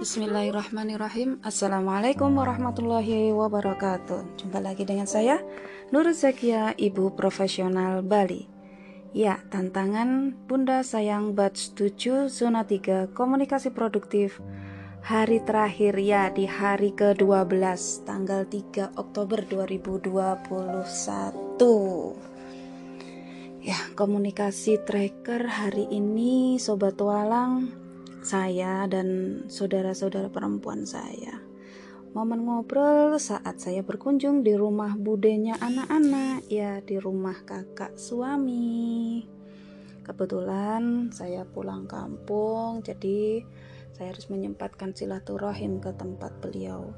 Bismillahirrahmanirrahim. Assalamualaikum warahmatullahi wabarakatuh. Jumpa lagi dengan saya Nur Zakia, Ibu Profesional Bali. Ya, tantangan Bunda Sayang Batch 7 Zona 3 Komunikasi Produktif Hari terakhir ya di hari ke-12 Tanggal 3 Oktober 2021 Ya, komunikasi tracker hari ini Sobat Walang saya dan saudara-saudara perempuan saya. Momen ngobrol saat saya berkunjung di rumah budenya anak-anak, ya di rumah kakak suami. Kebetulan saya pulang kampung, jadi saya harus menyempatkan silaturahim ke tempat beliau.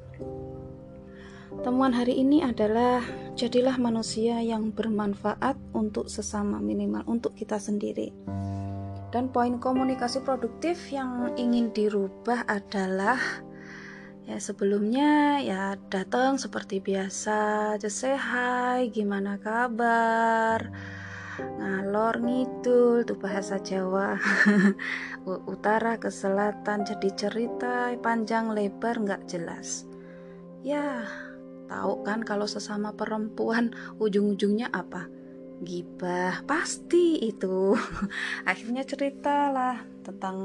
Temuan hari ini adalah jadilah manusia yang bermanfaat untuk sesama minimal untuk kita sendiri. Dan poin komunikasi produktif yang ingin dirubah adalah ya sebelumnya ya datang seperti biasa, just say hi, gimana kabar? ngalor ngidul tuh bahasa Jawa. Utara ke selatan jadi cerita panjang lebar nggak jelas. Ya tahu kan kalau sesama perempuan ujung-ujungnya apa gibah pasti itu. Akhirnya ceritalah tentang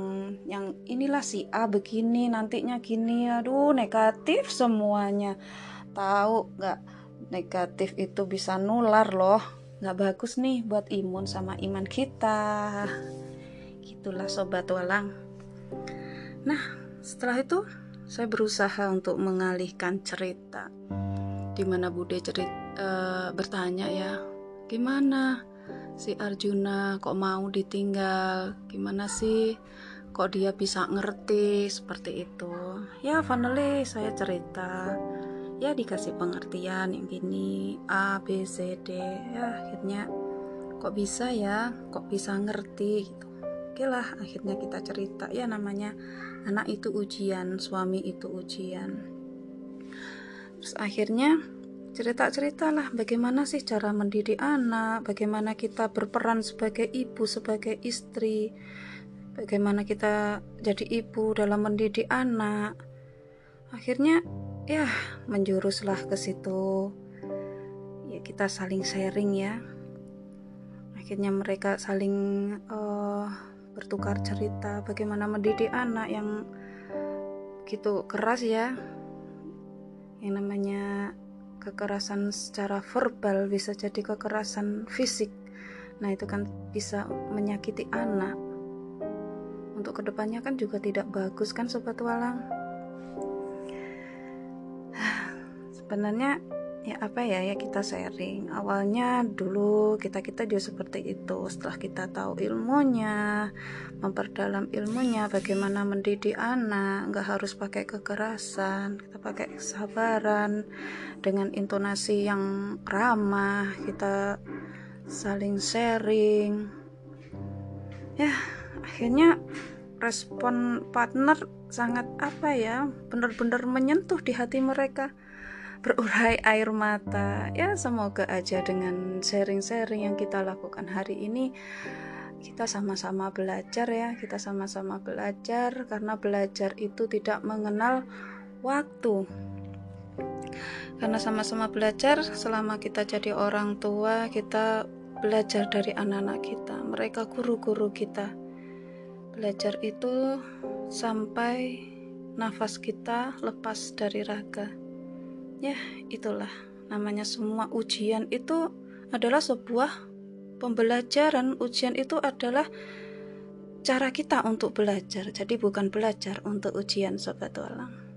yang inilah si A begini nantinya gini. Aduh negatif semuanya. Tahu nggak negatif itu bisa nular loh. Nggak bagus nih buat imun sama iman kita. Gitulah sobat walang. Nah setelah itu saya berusaha untuk mengalihkan cerita. Di mana Bude cerita uh, eh, bertanya ya gimana? Si Arjuna kok mau ditinggal? Gimana sih? Kok dia bisa ngerti seperti itu? Ya finally saya cerita. Ya dikasih pengertian yang gini A B C D. Ya akhirnya kok bisa ya? Kok bisa ngerti gitu? Oke lah akhirnya kita cerita. Ya namanya anak itu ujian suami itu ujian. Terus akhirnya cerita-ceritalah bagaimana sih cara mendidik anak, bagaimana kita berperan sebagai ibu, sebagai istri, bagaimana kita jadi ibu dalam mendidik anak. Akhirnya ya menjuruslah ke situ. Ya kita saling sharing ya. Akhirnya mereka saling uh, bertukar cerita bagaimana mendidik anak yang gitu keras ya. Yang namanya kekerasan secara verbal bisa jadi kekerasan fisik. Nah itu kan bisa menyakiti anak. Untuk ke depannya kan juga tidak bagus kan sobat walang? Sebenarnya ya apa ya ya kita sharing. Awalnya dulu kita kita juga seperti itu. Setelah kita tahu ilmunya memperdalam ilmunya bagaimana mendidik anak nggak harus pakai kekerasan kita pakai kesabaran. Dengan intonasi yang ramah kita saling sharing. Ya akhirnya respon partner sangat apa ya benar-benar menyentuh di hati mereka berurai air mata. Ya semoga aja dengan sharing-sharing yang kita lakukan hari ini kita sama-sama belajar ya. Kita sama-sama belajar karena belajar itu tidak mengenal waktu. Karena sama-sama belajar selama kita jadi orang tua kita belajar dari anak-anak kita. Mereka guru-guru kita. Belajar itu sampai nafas kita lepas dari raga ya itulah. Namanya semua ujian itu adalah sebuah pembelajaran. Ujian itu adalah cara kita untuk belajar. Jadi bukan belajar untuk ujian sobat walang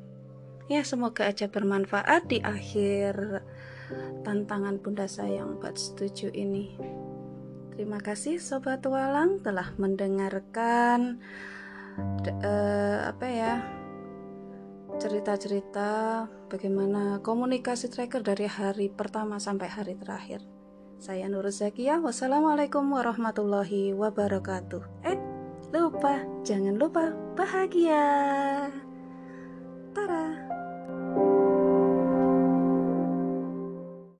ya semoga aja bermanfaat di akhir tantangan bunda sayang buat setuju ini. Terima kasih sobat walang telah mendengarkan uh, apa ya cerita-cerita bagaimana komunikasi tracker dari hari pertama sampai hari terakhir. Saya Nur Zakia, wassalamualaikum warahmatullahi wabarakatuh. Eh, lupa, jangan lupa bahagia. Tara.